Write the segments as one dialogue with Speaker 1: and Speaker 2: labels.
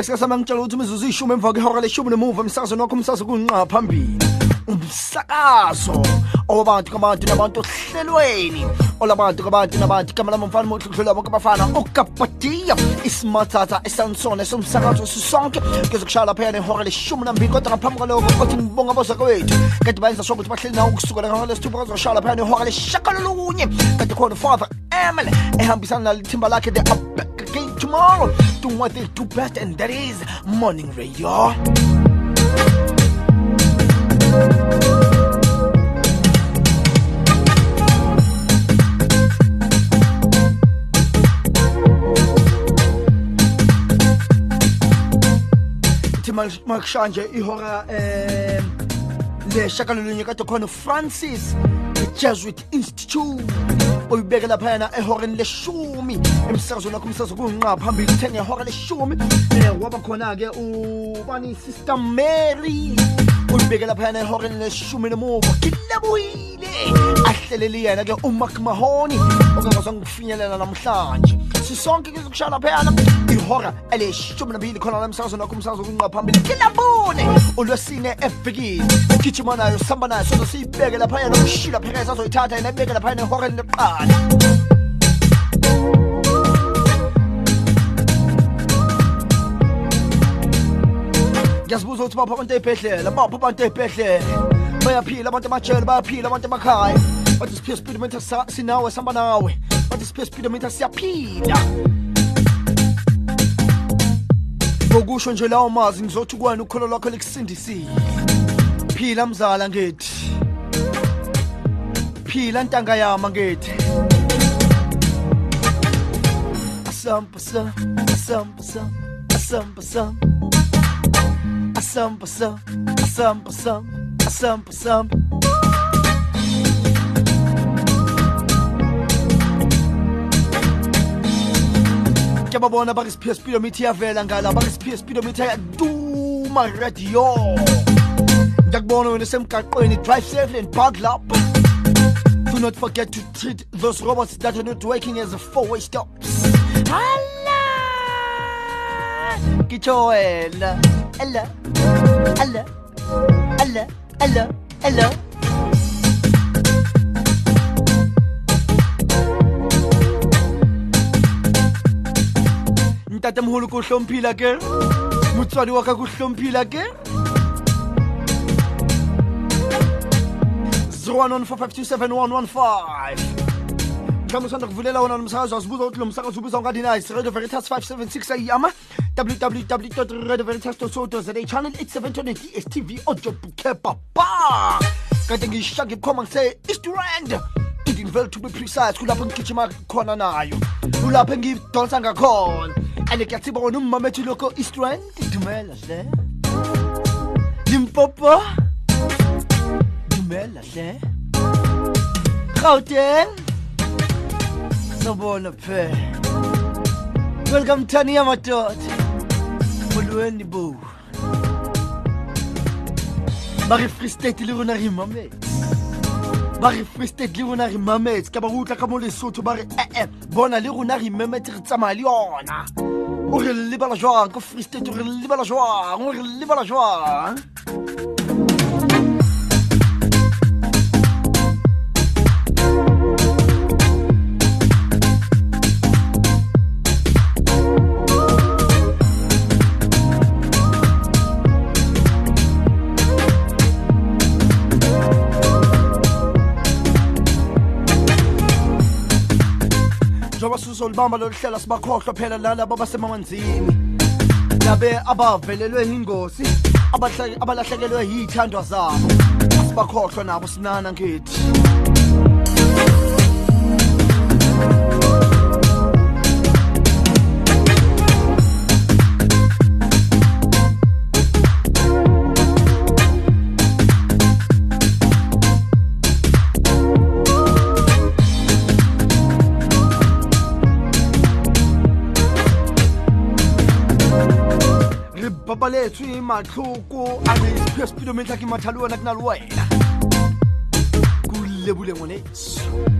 Speaker 1: athi ngibesika sama ngitshela ukuthi imizuzu ishumi emva kwehora leshumi nemuva emsakazweni wakho umsakazo kunqa phambili umsakazo owabantu kabantu nabantu ohlelweni olabantu kabantu nabantu igama lami mfana mohlukhlula bonke abafana okapatiya isimathatha esansona esomsakazo sisonke kuzokushaya lapha nehora leshumi nambili. Kodwa ngaphambi kwalokho othi ngibonga abozaka wethu kanti bayenza sho ukuthi bahleli nawo kusukela ngehora lesithupha kazokushaya lapha nehora leshakalolunye khona father emily ehambisana nalithimba lakhe the tomorrow. Doing what they do best and that is morning radio. Makushanje ihora um leshakalolunye kade khona francis i-jesuit institute oyibeke laphayana ehoreni leshumi emsakazweni wakho umsakazo kunqa phambili uthe ngehora leshumi um waba khona-ke ubani sister mary uyibeke laphayana ehoreni leshumi nemuva kilabuyile ahleleli yena-ke umark mahoni ongakwazi ngokufinyelela namhlanje sisonke kuzokushaya laphayana ihora eleshumi nambili khona la emsakazweni wakho umsakazo kunqa phambili kilabune ulwesine evikini gijima nayo sihamba nayo soze siyibeke laphayana umshila phekeza azoyithatha yena ibeke laphayana ehoreni lokuqala ngiyazibuza ukuthi bapha abantu ey'bhedlela bapha abantu ey'bhedlela bayaphila abantu amajele bayaphila abantu emakhaya bathi siphiwe speedometer sinawe sihamba nawe bathi siphiwe speedometer siyaphila ngokusho nje lawo mazi ngizothi kwani ukholo lwakho likusindisile phila mzala ngithi phila ntanga yama ngithi asamba sam asamba sam asamba sam asamba kuyababona bakisiphiwe speedometer iyavela ngala bakisiphiwe speedometer yaduma radio. Ngiyakubona wena semgaqweni drive safely and do not forget to treat those robots that are not working as a four-way stops. Hala! Ngitsho wena. Ela ela ela ela ela ntatemholo ko hlomphila ke? motswadi wa ka ko hlomphila ke 0115271115 mhlawumbe usanda kuvulela wona nomsakazo asibuza ukuthi lo msakazo ubizwa ngani radio veritas 576 ayama www radio veritas co za channel 8720 dstv bouquet papa kanti ngisha ngibukhoma ngise east rand. Idinville to be precise kulapho ngigijima khona nayo. Kulapho engidonsa ngakhona Alikati boronu mametu loko Eastern Dumel ajde Limpopo Dumel ajde Gauteng Sobona phe Welcome Tani amadoda Bolweni bo Bari Free State le rona rimame ba re free state le rona re mametse ka ba utla ka mo lesotho ba re ee bona le rona re memetse re tsamaya le njengoba sizolibamba lolu hlelo sibakhohlwa phela lalabo abasemamanzini labe abavelelwe ingozi abahle- abalahlekelwe yiy'thandwa zabo. Asibakhohlwa nabo sinana ngithi tswaletswe matlhoko a nephio speedometla ke mathale ona ke na le wena? Kulebule ngwaneso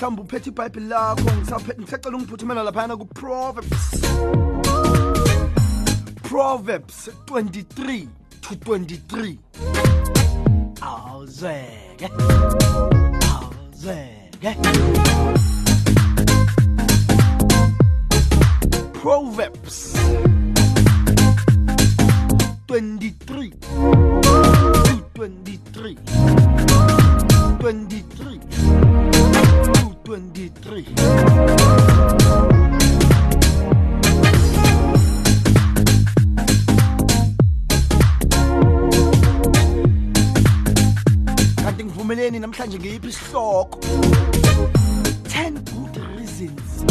Speaker 1: mhlawumbe uphethe ibhayibheli lakho ngisacela ungiphuthumela laphayana proverbs 23 to 23 awuzweke awuzweke. Proverbs 23 to 23 23 to 23 kanti ngivumeleni namhlanje ngiyiphi isihloko? 10 good reasons.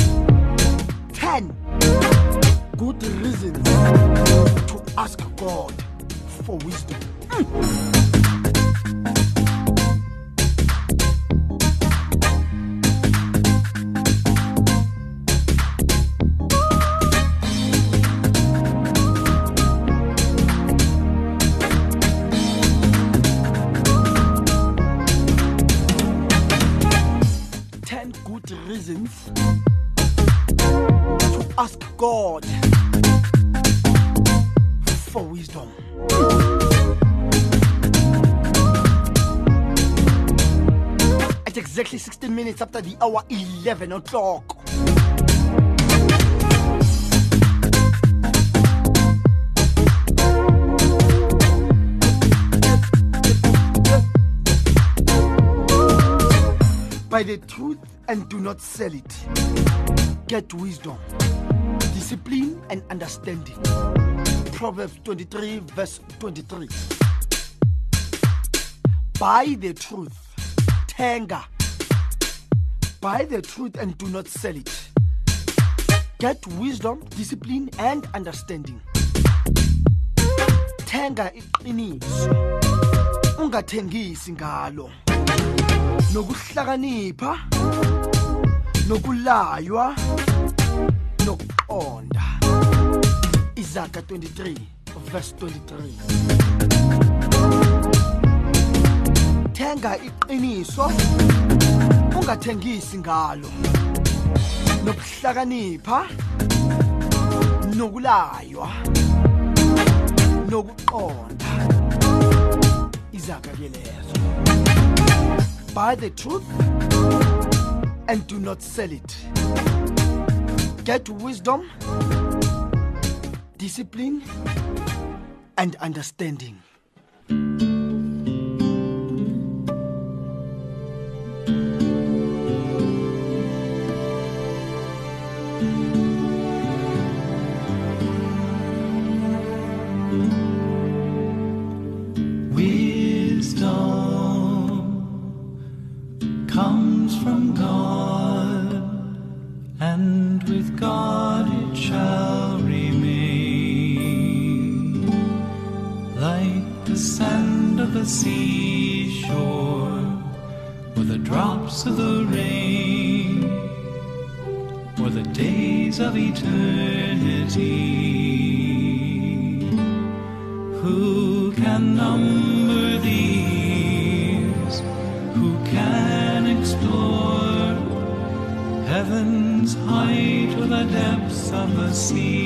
Speaker 1: 10 good reasons to ask god for wisdom. Ten minutes after the hour 11 o'clock. By the truth and do not sell it. Get wisdom, discipline, and understanding. Proverbs 23, verse 23. Buy the truth, tanga. Buy the truth and do not sell it. Get wisdom, discipline, and understanding. Thenga iqiniso. Ungathengisi ngalo. Nokuhlakanipha, nokulaywa, nokuqonda. Izaga 23 verse 23. Thenga iqiniso. Ungathengisi ngalo. Nokuhlakanipha, nokulaywa, nokuqonda. Izaga ke lezo. Buy the truth and do not sell it. Get wisdom, discipline, and understanding.
Speaker 2: Seashore, or the drops of the rain, or the days of eternity. Who can number these? Who can explore heaven's height or the depths of the sea?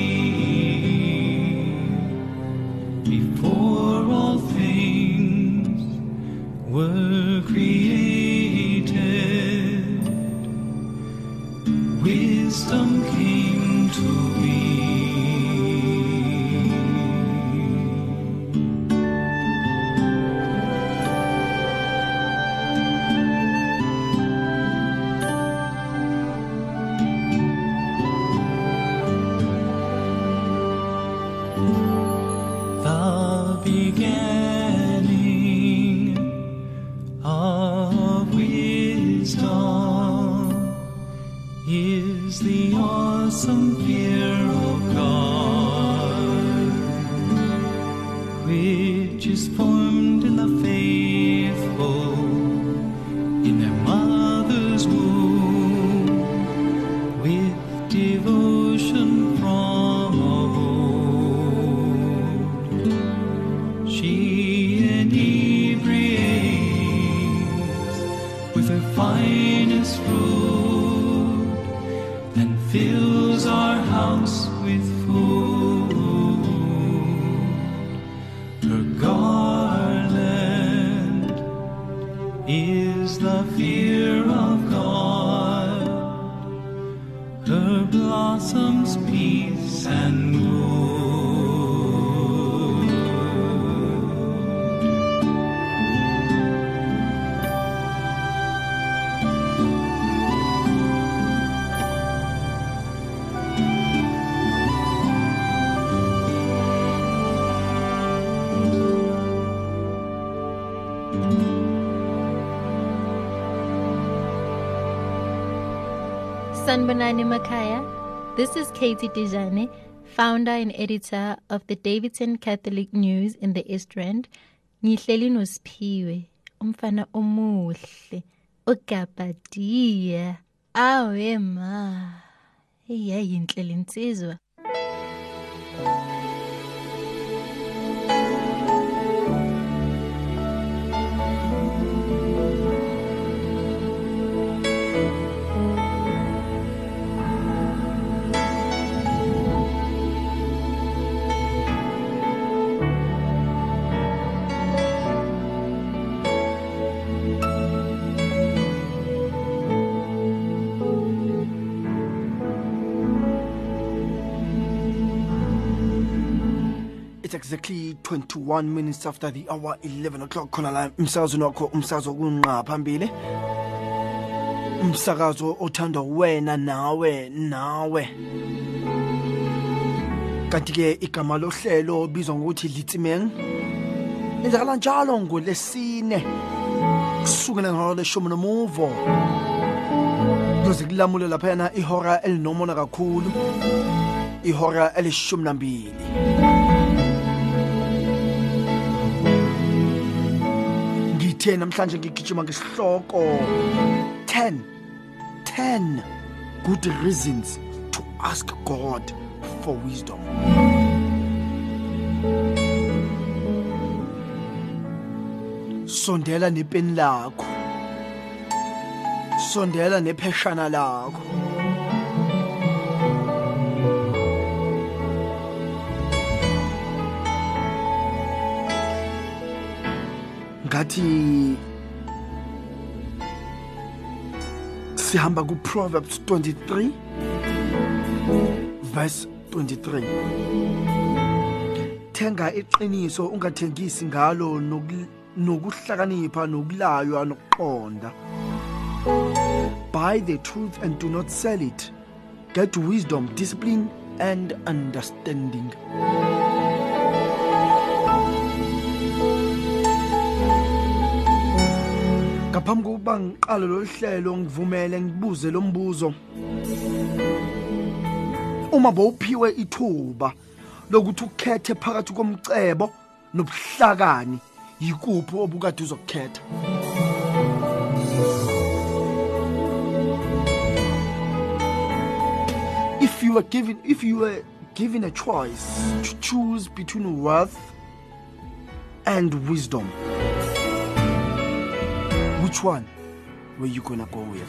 Speaker 3: Sanbanani Makaya. This is Katie Dejane, founder and editor of the Davidson Catholic News in the East Rand. Ngihleli noSiphiwe, umfana omuhle, ogabadiya. Awe ma. Iyayinhle linsizwa.
Speaker 1: It's exactly 21 minutes after the hour 11 o'clock khona la umsakazo wakho umsakazo kunqa phambili. Umsakazo othandwa wena nawe nawe. Kanti ke igama lohlelo obizwa ngokuthi litsimeng lenzakala njalo ngolesine kusukela ngehora leshumi nomuvo. Kuze kulamule laphayana ihora elinomona kakhulu ihora elishumi nambili. Ngithe namhlanje ngigijima ngesihloko 10 10 good reasons to ask God for wisdom. Sondela nepeni lakho. Sondela nepheshana lakho ngathi sihamba ku Proverbs 23 verse 23 thenga iqiniso ungathengisi ngalo noku- nokuhlakanipha nokulaywa nokuqonda. Buy the truth and do not sell it. Get wisdom discipline and understanding. Ngaphambi kokuba ngiqale lo hlelo ngivumele ngibuze lo mbuzo. Uma bowuphiwe ithuba lokuthi ukhethe phakathi komcebo nobuhlakani yikuphi obukade uzokukhetha? If you were given if you were given a choice to choose between wealth and wisdom which one? Were you gonna go with?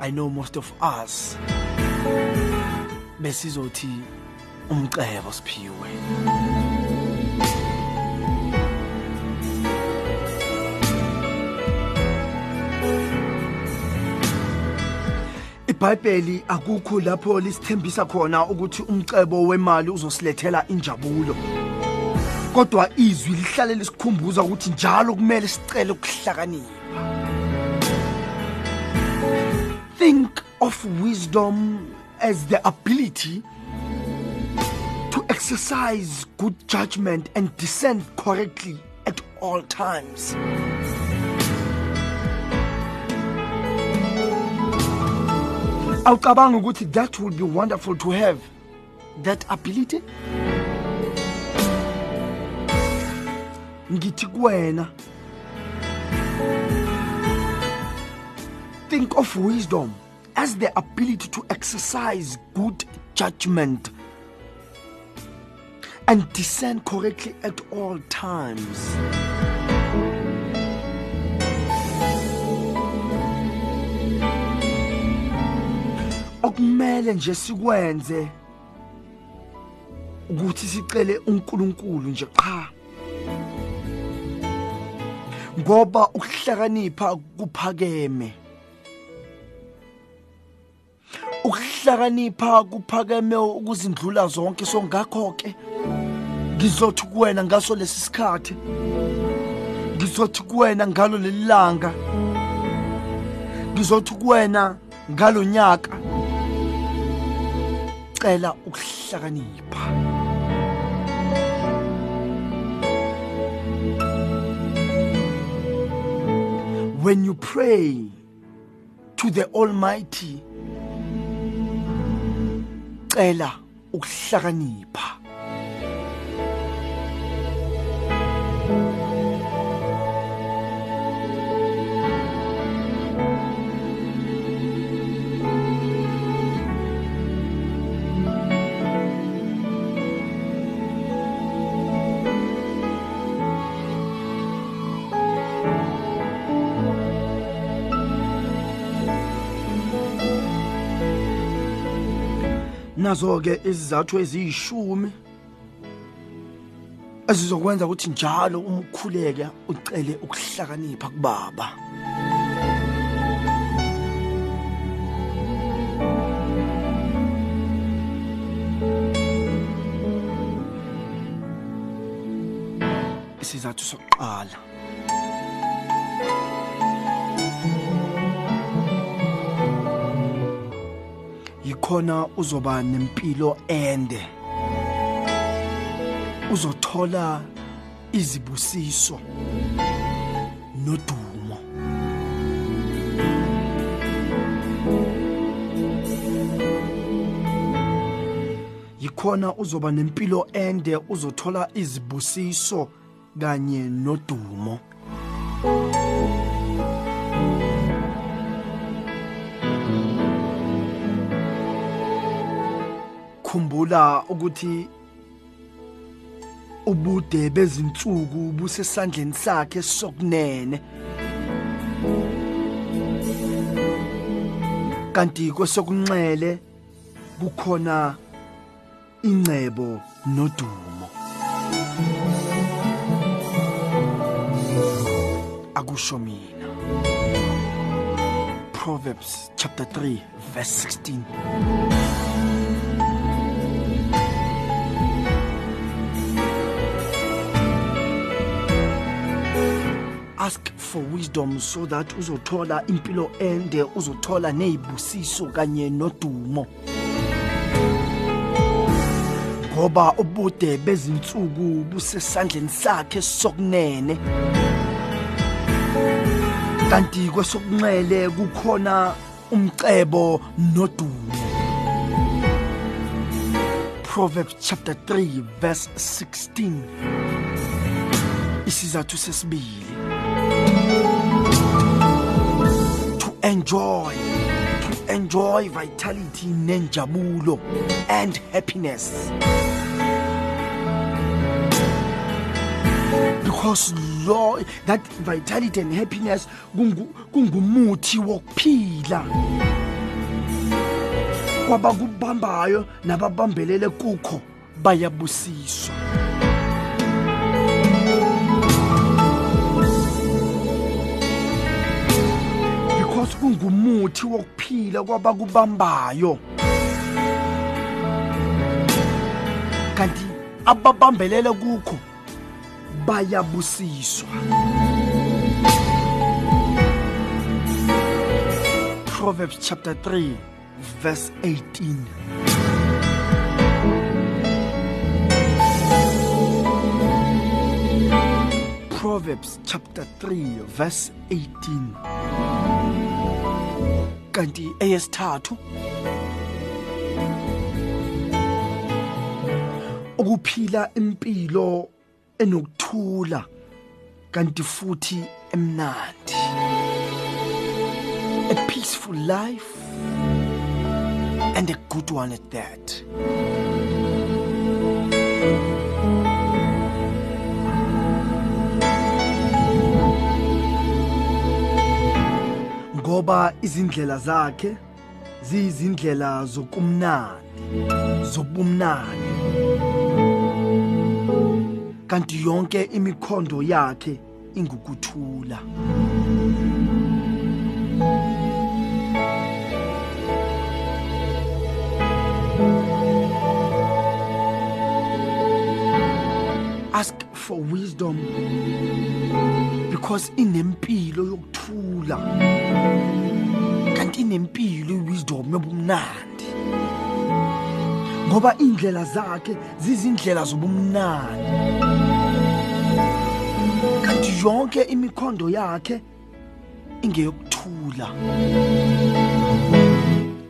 Speaker 1: I know most of us. Besizothi umcebo siphiwe iBhayibheli akukho lapho lisithembisa khona ukuthi umcebo wemali uzosilethela injabulo kodwa izwi lihlale lisikhumbuza ukuthi njalo kumele sicele ukuhlakanipha think of wisdom as the ability to exercise good judgment and discern correctly at all times. Awucabanga ukuthi that would be wonderful to have that ability? Ngithi kuwena think of wisdom as the ability to exercise good judgment and discern correctly at all times. Okumele nje sikwenze ukuthi sicele uNkulunkulu nje qha. Ngoba ukuhlakanipha kuphakeme. Ukuhlakanipha kuphakeme ukuzindlula zonke so ngakho ke ngizothi kuwena ngaso lesi sikhathi. Ngizothi kuwena ngalo lelilanga ngizothi kuwena ngalonyaka cela ukuhlakanipha. When you pray to the almighty cela ukuhlakanipha nazo ke izizathu eziyishumi ezizokwenza ukuthi njalo uma ukhuleka ucele ukuhlakanipha kubaba. Isizathu sokuqala. Yikhona uzoba nempilo ende. Uzothola izibusiso nodumo. Yikhona uzoba nempilo ende uzothola izibusiso kanye nodumo. Khumbula ukuthi ubude bezinsuku busesandleni sakhe sokunene. Kanti kwesokunxele kukhona ingcebo nodumo. Akusho mina. Proverbs chapter 3 verse 16 ask for wisdom so that uzothola impilo ende uzothola nezibusiso kanye nodumo. Ngoba ubude bezinsuku busesandleni sakhe sokunene. Kanti kwesokunxele kukhona umcebo nodumo. Proverbs chapter 3 verse 16 isizathu sesibili. Enjoy. Enjoy vitality nenjabulo and happiness. Because lo that vitality and happiness kungu- kungumuthi wokuphila. Kwabakubambayo nababambelele kukho bayabusiswa. Because kungumuthi wokuphila kwabakubambayo. Kanti ababambelele kukho bayabusiswa. Proverbs chapter 3 verse 18 Proverbs chapter 3 verse 18 kanti eyesithathu. Ukuphila impilo enokuthula kanti futhi emnandi. A peaceful life and a good one at that ngoba izindlela zakhe ziyizindlela zokumnandi zobumnandi. Kanti yonke imikhondo yakhe ingukuthula. Ask for wisdom because inempilo yokuthula kanti inempilo iwisdom yobumnandi. Ngoba indlela zakhe zizindlela zobumnandi. Kanti yonke imikhondo yakhe ingeyokuthula.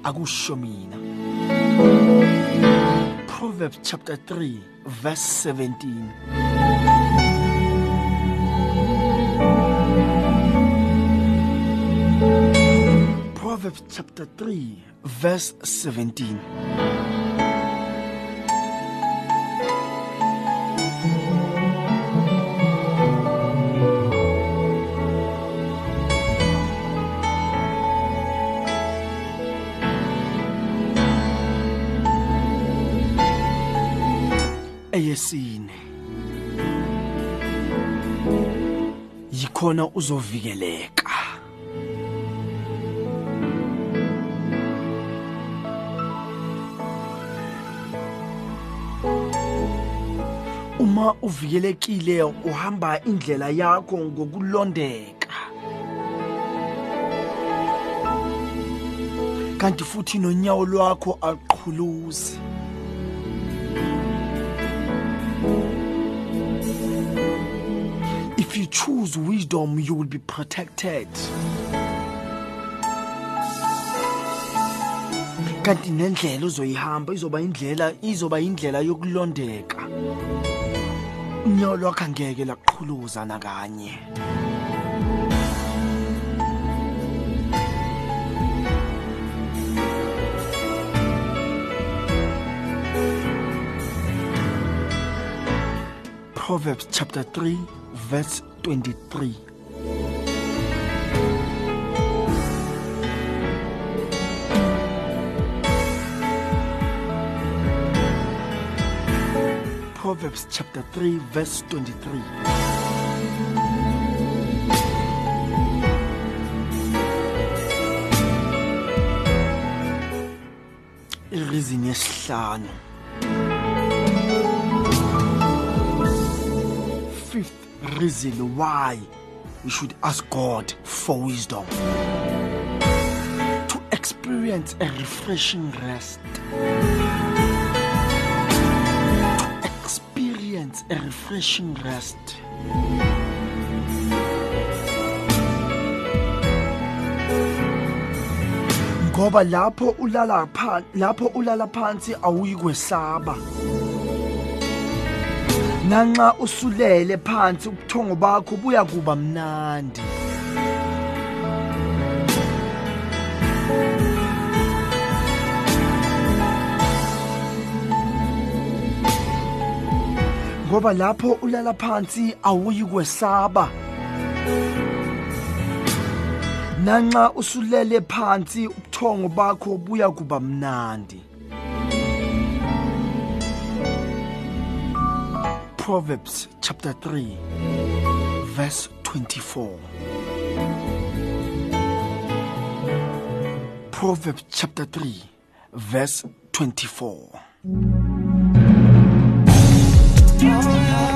Speaker 1: Akusho mina. Proverbs chapter 3 verse 17 Proverbs chapter 3 verse 17 eyesine yikhona uzovikeleka uma uvikelekile uhamba indlela yakho ngokulondeka kanti futhi nonyawo lwakho aqhuluzi If you choose wisdom, you will be protected. Kanti nendlela uzoyihamba izoba indlela izoba indlela yokulondeka. Unyawo lwakho angeke laqhuluza nakanye. Proverbs chapter 3 verse 23 Proverbs chapter 3 verse 23 ireason yesihlanu. Fifth reason why we should ask God for wisdom. To experience a refreshing rest. Experience a refreshing rest. Ngoba lapho ulala phansi lapho ulala phansi awuyi kwesaba. nanxa usulele phansi ubuthongo bakho buya kuba mnandi ngoba lapho ulala phansi awuyi kwesaba nanxa usulele phansi ubuthongo bakho buya kuba mnandi. Proverbs chapter 3 verse 24 Proverbs chapter 3 verse 24
Speaker 4: Oh,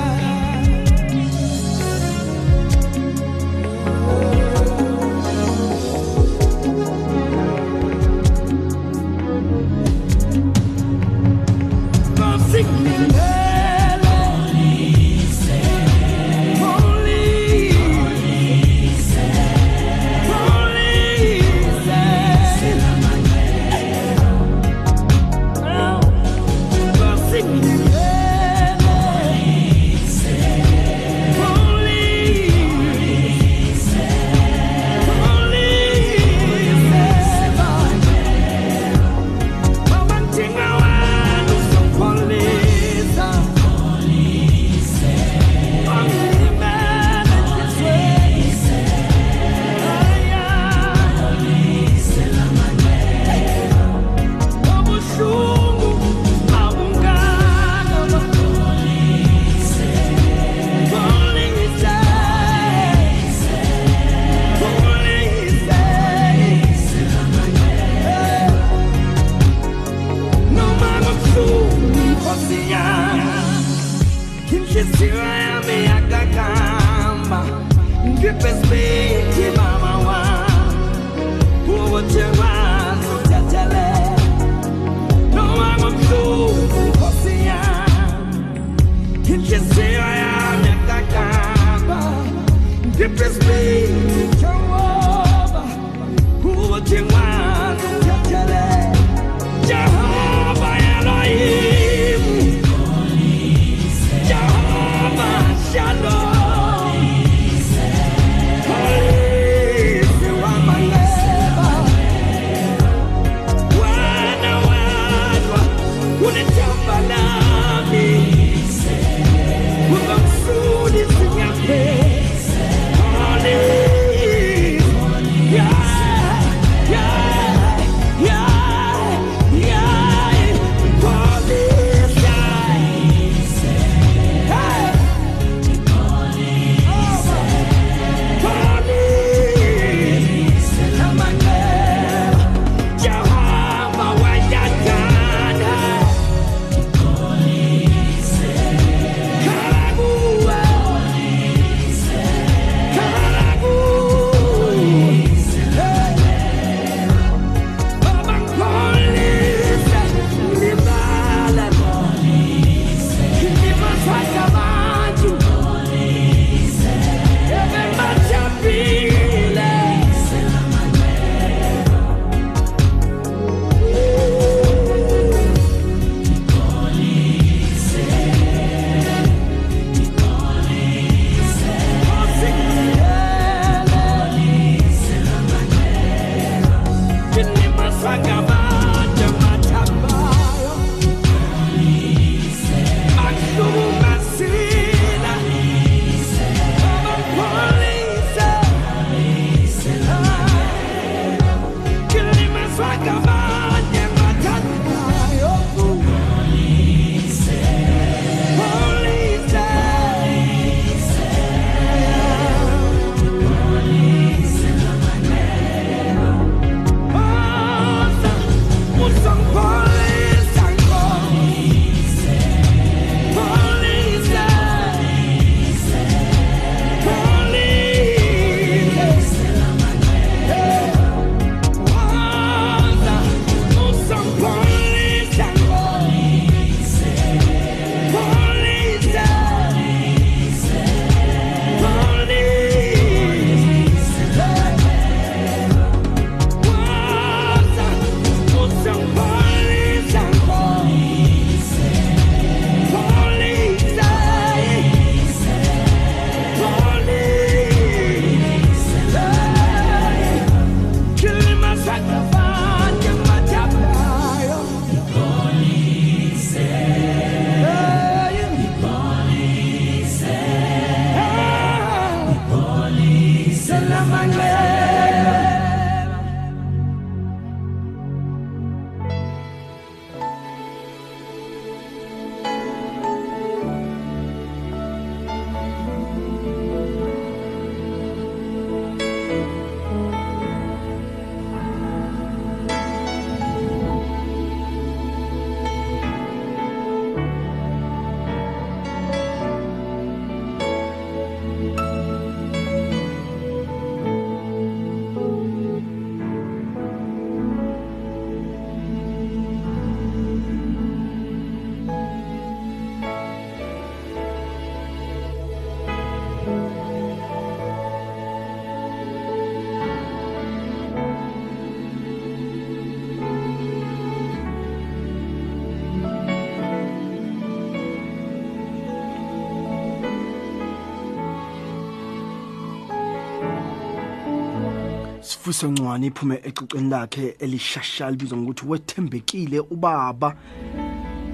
Speaker 1: sifuso ncwane iphume ecicweni lakhe elishasha libizwa ngokuthi wethembekile ubaba.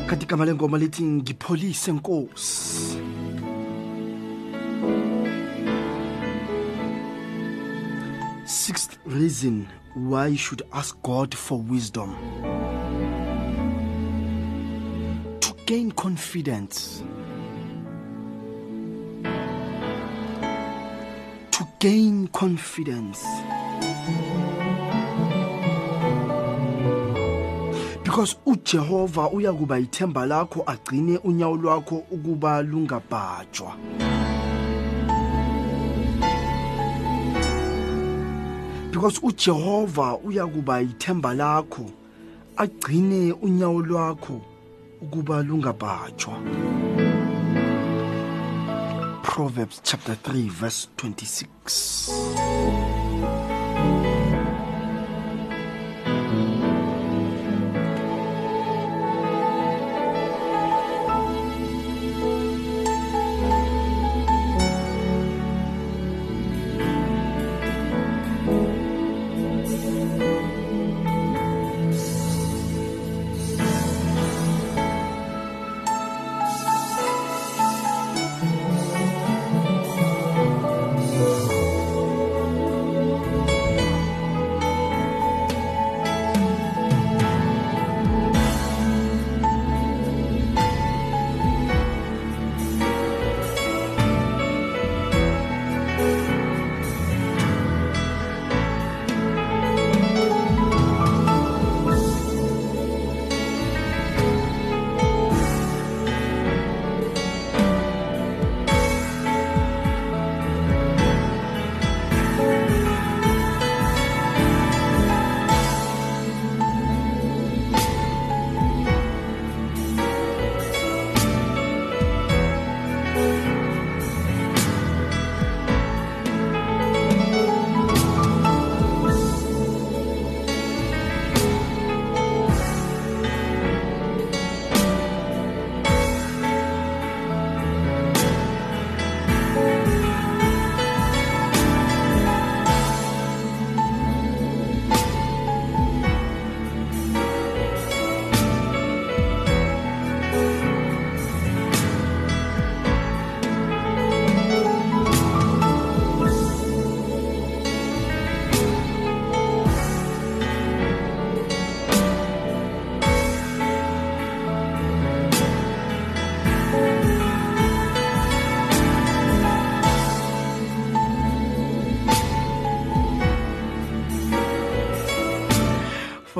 Speaker 1: Kanti igama lengoma lithi ngipholise nkosi. Sixth reason why you should ask god for wisdom. To gain confidence. To gain confidence because uJehova uyakuba ithemba lakho agcine unyawo lwakho ukuba lungabhajwa. Because uJehova uyakuba ithemba lakho agcine unyawo lwakho ukuba lungabhajwa. Proverbs chapter 3 verse 26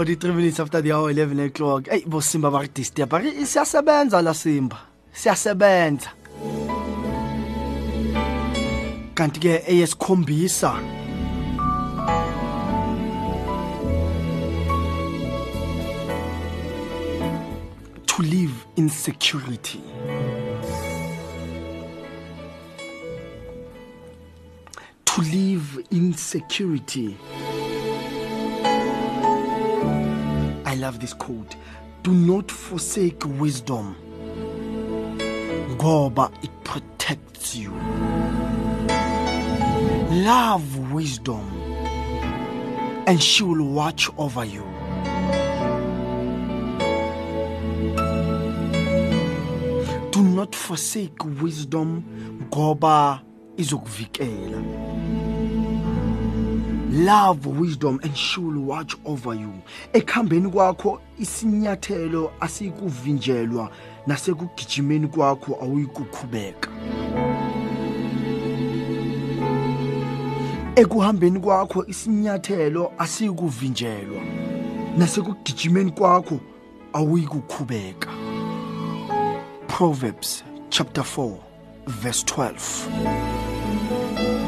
Speaker 1: 43 minutes after the hour 11 o'clock hey bo simba ba re disturb ba re siyasebenza la simba. Siyasebenza kanti ke eyesikhombisa to live in security. To live in security I love this quote. Do not forsake wisdom. Ngoba it protects you. Love wisdom and she will watch over you. Do not forsake wisdom ngoba izokuvikela. Love wisdom and she will watch over you. Ekhambeni kwakho isinyathelo asikuvinjelwa. Nasekugijimeni kwakho awuyikukhubeka ekuhambeni kwakho isinyathelo asikuvinjelwa. Nasekugijimeni kwakho awuyikukhubeka Proverbs chapter 4 verse 12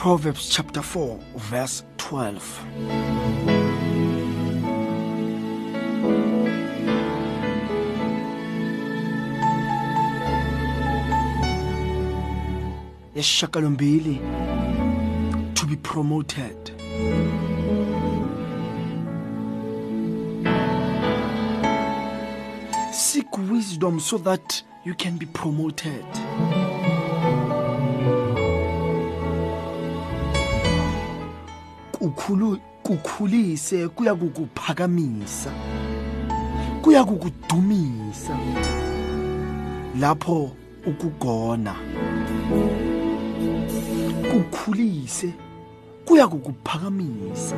Speaker 1: Proverbs chapter 4 verse 12 Yes, Yeshakalombili to be promoted. Seek wisdom so that you can be promoted kukhulu kukhulise kuya kukuphakamisa kuya kukudumisa lapho ukugona kukhulise kuya kukuphakamisa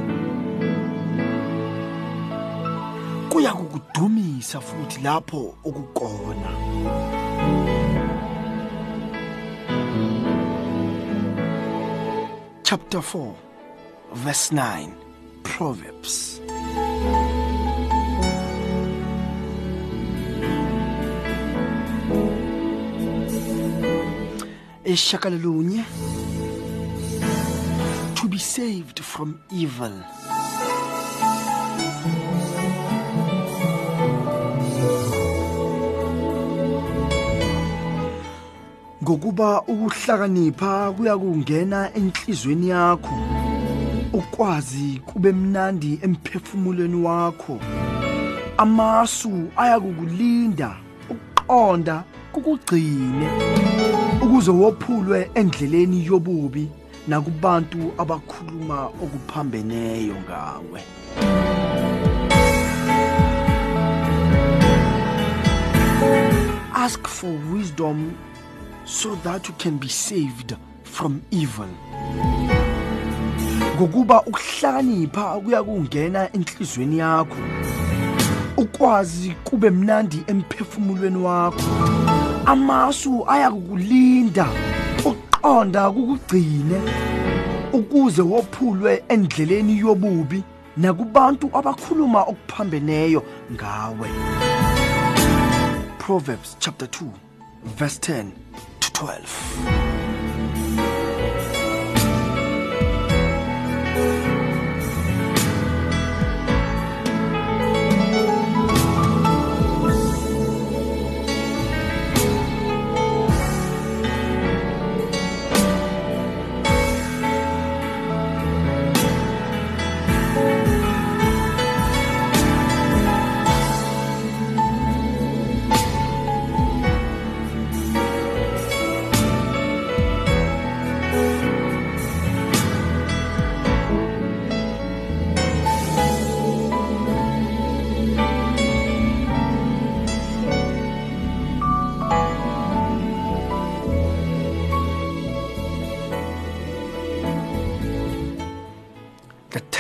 Speaker 1: kuya kukudumisa futhi lapho ukugona. Chapter 4 verse 9, Proverbs. Eshakalunye to be saved from evil. ngokuba ukuhlakanipha kuyakungena enhlizweni yakho ukwazi kube mnandi emphefumulweni wakho. Amasu ayakukulinda ukuqonda kukugcine. Ukuze wophulwe endleleni yobubi nakubantu abakhuluma okuphambeneyo ngawe. Ask for wisdom so that you can be saved from evil. Ngokuba ukuhlakanipha kuya kungena enhlizweni yakho. Ukwazi kube mnandi emphefumulweni wakho. Amasu ayakukulinda uqonda kukugcine ukuze wophulwe endleleni yobubi nakubantu abakhuluma okuphambeneyo ngawe. Proverbs chapter 2 verse 10 to 12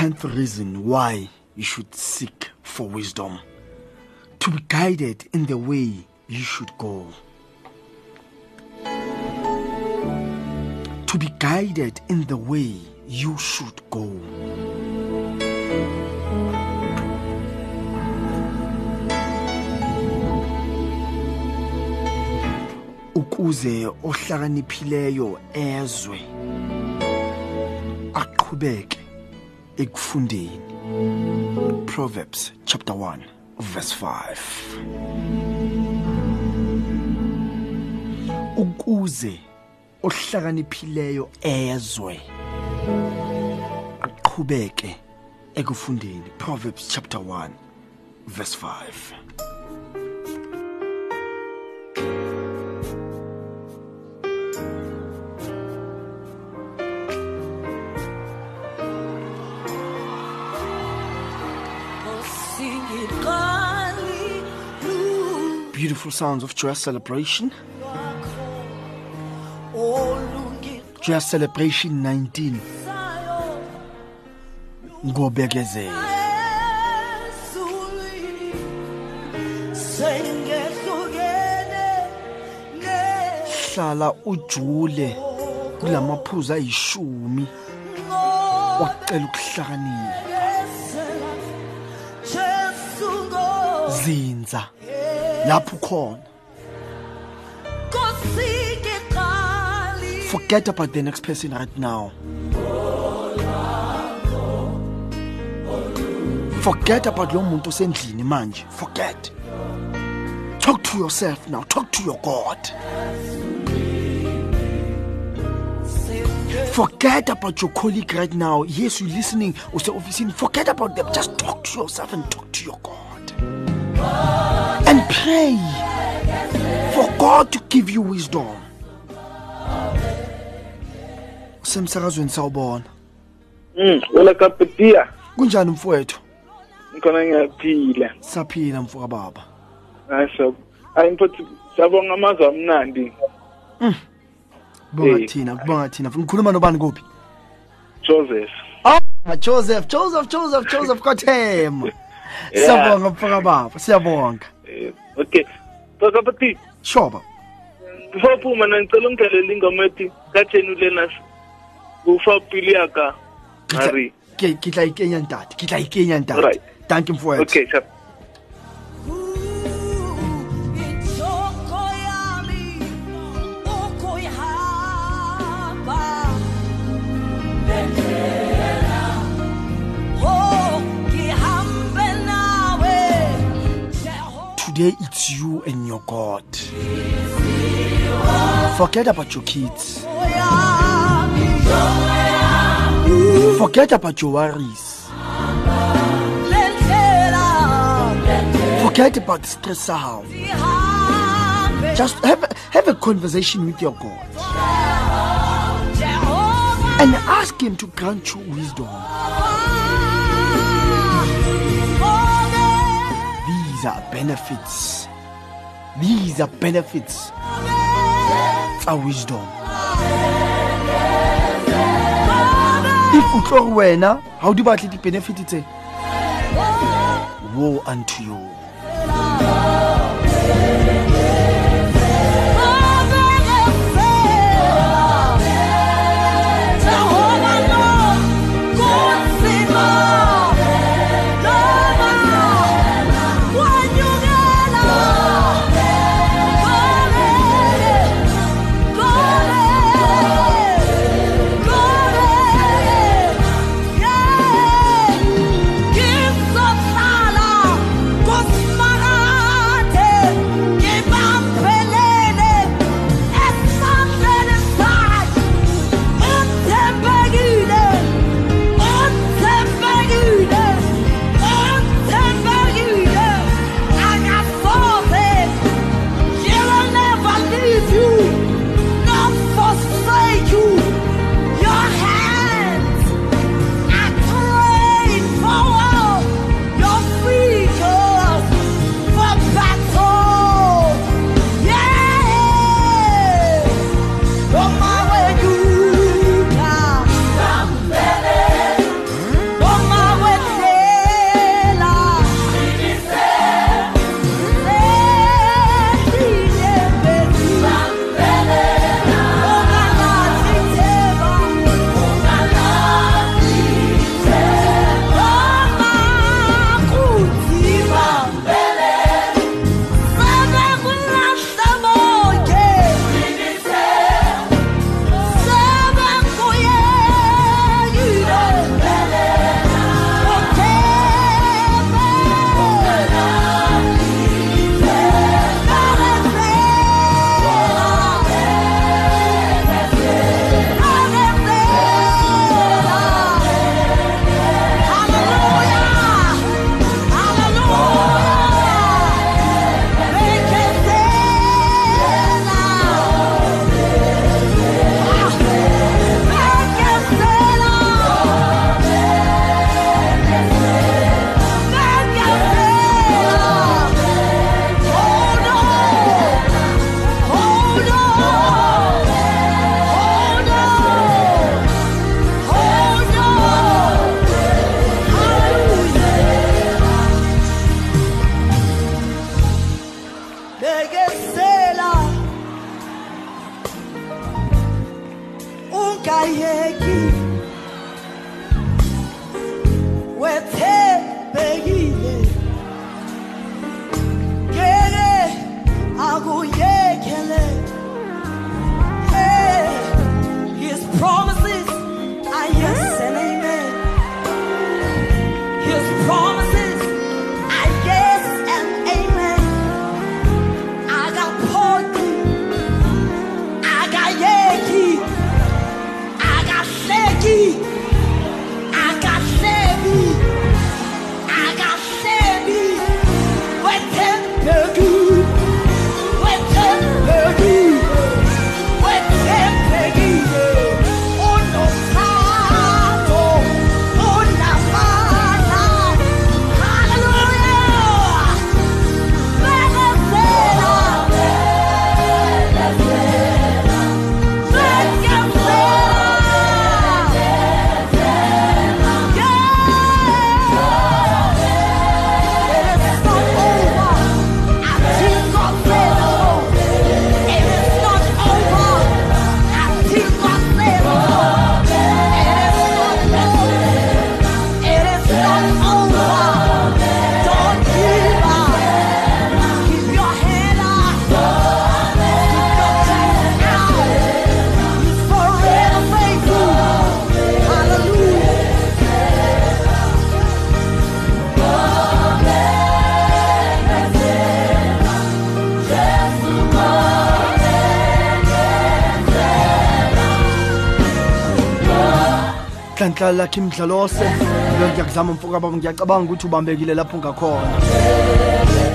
Speaker 1: tenth reason why you should seek for wisdom to be guided in the way you should go. To be guided in the way you should go. Ukuze ohlakaniphileyo ezwe aqhubeke ekufundeni. Proverbs chapter 1 verse 5 ukuze ohlakaniphileyo ezwe aqhubeke ekufundeni. Proverbs chapter 1 verse 5 Beautiful sounds of joyous celebration. Joyous celebration 19 ngobekezela hlala ujule kulamaphuzu ayishumi. Wacela ukuhlakanipha. Zinza. Lapho khona. Forget about the next person right now. Forget about lo muntu osendlini manje. Forget. Talk to yourself now. Talk to your god. Forget about your colleague right now. Yes you're listening. Useofisini forget about them. Just talk to yourself and talk to your god. and pray for god to give you wisdom semsakazweni sawubona
Speaker 5: Mm, wala kapetia.
Speaker 1: kunjani mfowethu
Speaker 5: Ngikhona ngiyaphila.
Speaker 1: saphila mfoka baba
Speaker 5: Ayisho. Ayimpothi sabonga amazwi amnandi.
Speaker 1: kubonga
Speaker 5: Eh.
Speaker 1: thina kubonga thina ngikhuluma nobani kuphi
Speaker 5: Joseph.
Speaker 1: ah joseph joseph joseph joseph kothema
Speaker 5: Yeah.
Speaker 1: siyabonga mfoka baba siyabonga
Speaker 5: Eh, okay. Tota Basapati
Speaker 1: sure baba
Speaker 5: before phuma na ngicela ungidelela ingoma ethi katsheni ulenas kufa pilo yaka mari.
Speaker 1: Ke tla ikenya ntate ke tla ikenya ntate thank you for it
Speaker 5: okay sure.
Speaker 6: Today it's you and your God. Forget about your kids. Forget about your worries. Forget about the stress out. Just have, have a conversation with your God and ask Him to grant you wisdom. These are benefits. These are benefits. It's our wisdom. If o tlo re wena ha o di batle di-benefit tse woe unto you
Speaker 1: nhlanhla lakhe imdlalose lo ngiyakuzama mfuka baba ngiyacabanga ukuthi ubambekile lapho ngakhona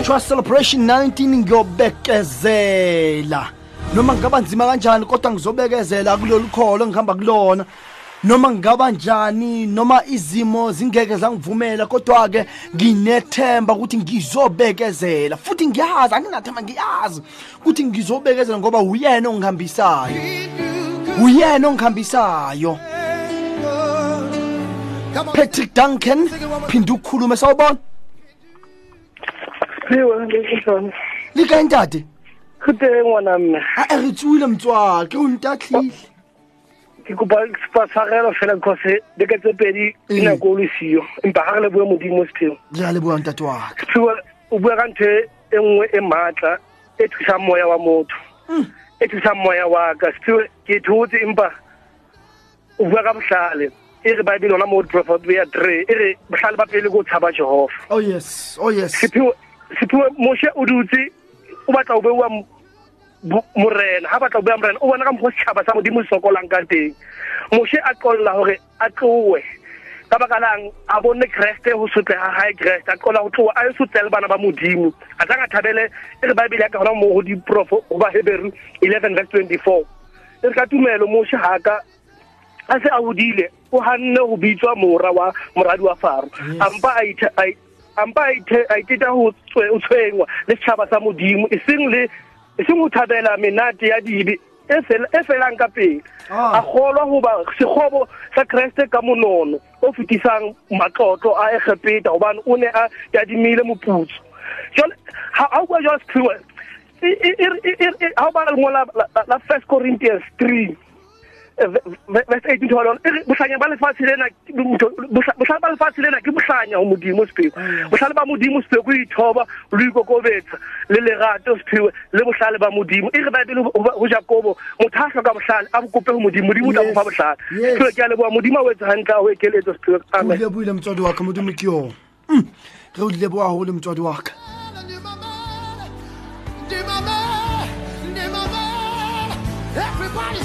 Speaker 1: trust celebration 19 ngiyobekezela. Noma ngaba nzima kanjani kodwa ngizobekezela kulolu kholo engihamba kulona. Noma ngaba njani noma izimo zingeke zangivumela kodwa ke nginethemba ukuthi ngizobekezela. Futhi ngiyazi anginathemba ngiyazi ukuthi ngizobekezela ngoba uyena ongihambisayo. Uyena ongihambisayo. Patrick Duncan phinda ukukhuluma sawubona
Speaker 5: Siwe lesona.
Speaker 1: lika intate
Speaker 5: Khute ngwana mme.
Speaker 1: a re tswile motswake o ntatlile
Speaker 5: Ke kopa tshwarelo fela because deke tse pedi
Speaker 1: Eh.
Speaker 5: e nako o le siyo. Empa ha re le bua modimo sepheo.
Speaker 1: re a leboa ntate wa ka
Speaker 5: Sepheo o bua ka ntho e- e nngwe e matla e thusang moya wa motho. E thusang moya wa ka. Sepheo ke thotse empa o bua ka bohlale. E re Bible ona mo prophet ya 3 e re bohlale ba pele go tshaba Jehova.
Speaker 1: oh yes. Oh yes.
Speaker 5: Sephiwe sephiwe moshe o dutse o batla o bo- morena. Ha batla o bewa morena o bona ka mokgwa setšhaba sa modimo se sokolang ka teng. Moshe a qolla gore a tlowe ka baka lang a bone kreste go sotlega gae kreste. A qolla go tloa a ye sotlele bana ba modimo. A tsang a thabele e re baebele ya ka gona mo go diprofo go ba heberu eleven verse twenty-four. E re ka tumelo moshe ga ka a se a hodile o hanne go bitswa mora wa moradi wa faro. Ampa a ampa iteta go tshwengwa le setšhaba sa modimo e seng le e seng ho thabela menate ya dibe e e felang ka pele.
Speaker 1: Ah.
Speaker 5: a golwa goba sekgobo sa kreste ka monono o fetisang matlotlo a egepeta gobane o ne a tadimile moputso. Ha o bua jwa sephiwe e- ha o bala lengwe la- first corinthians three verse 18 to lona e re bohlanya ba lefatshe lena ke ntho- bohla- bohlale ba lefatshe lena ke bohlanya ho modimo sepheo bohlale ba modimo sepheo ke ithoba le ikokobetsa le lerato sepheo le bohlale ba modimo. E re baebele ho- ho ho jakobo motho a hloka bohlale a bo kope ho modimo modimo o tla mo bohlale.
Speaker 1: Yes.
Speaker 5: sepheo ke a leboha modimo a o etse hantle a o ekeletso sepheo
Speaker 1: o
Speaker 5: amen
Speaker 1: motswadi wa ka modimo ke yona Mm, re o leboa gole motswadi wa ka.
Speaker 7: Everybody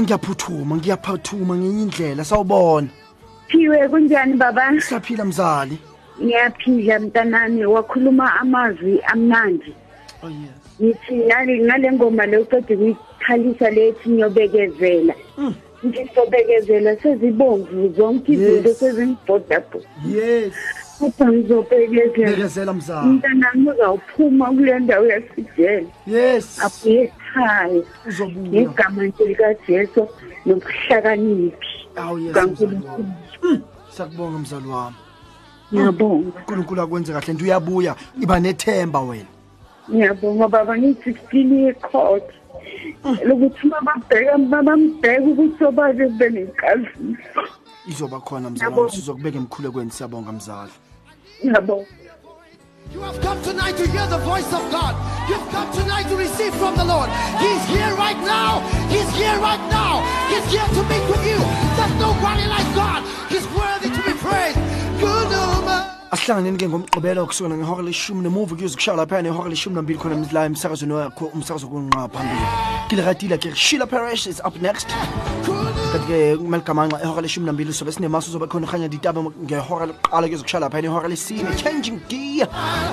Speaker 1: sengiyaphuthuma ngiyaphathuma ngenye indlela sawubona
Speaker 8: Phiwe kunjani baba?
Speaker 1: siyaphila mzali
Speaker 8: Ngiyaphila mntanami wakhuluma amazwi amnandi.
Speaker 1: oh yes
Speaker 8: Ngithi ngale ngale ngoma le uqede kuyikhalisa lethi ngiyobekezela. Ngizobekezela sezibomvu zonke izinto
Speaker 1: Yes.
Speaker 8: sezingibhodabho.
Speaker 1: yes
Speaker 8: Kodwa ngizobekezela.
Speaker 1: bekezela mzali
Speaker 8: Mntanami uzawuphuma kule ndawo yasidela.
Speaker 1: yes
Speaker 8: Abuye ekhaya.
Speaker 1: uzobuya
Speaker 8: Ngegama nje likaJesu nokuhlakaniphi.
Speaker 1: awu yes mzali
Speaker 8: Kankulunkulu.
Speaker 1: wami. siyakubonga mzali wami
Speaker 8: Ngiyabonga.
Speaker 1: unkulunkulu akwenze kahle nto uyabuya iba nethemba wena
Speaker 8: ngiyabonga baba ngiyi-sixteen yecourt lokuthi bababheka babambheka ukuthi sobaze kube nenkaziso
Speaker 1: izoba khona mzali
Speaker 8: Yabonga.
Speaker 1: wami sizokubeka emkhulekweni siyabonga mzali
Speaker 8: ngiyabonga
Speaker 7: You have come tonight to hear the voice of God. You've come tonight to receive from the Lord. He's here right now. He's here right now. He's here to meet with you. There's nobody like God. He's worthy to be praised. Good woman.
Speaker 1: asihlanganeni ke ngomgqibelo kusukela ngehora leshumi nemuva kuyozokushaya laphaya nehora leshumi nambili khona la emsakazweni wakho umsakazo kunqa phambili ke le ratile ke sheila parish is up next kanti-ke kumeligamanqa ehora leshumi nambili sobe sinemaso uzobe khona ngehora lokuqala laphaya nehora lesine changing gear.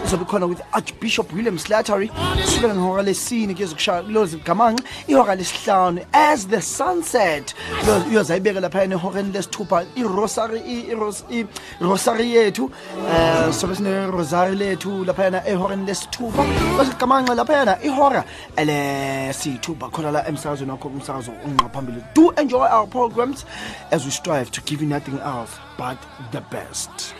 Speaker 1: Uzobe khona with archbishop william slattery kusukela ngehora lesine kulozigamanqa ihora lesihlanu as the sunset lesithupha irosary i- iros- i- rosary yethu um sobe sine-rosary lethu laphayana ehoreni lesithupha laphayana ihora lesithupha khona la emsakazweni wakho umsakazo unqa phambili do enjoy our programs as we strive to give you nothing else but the best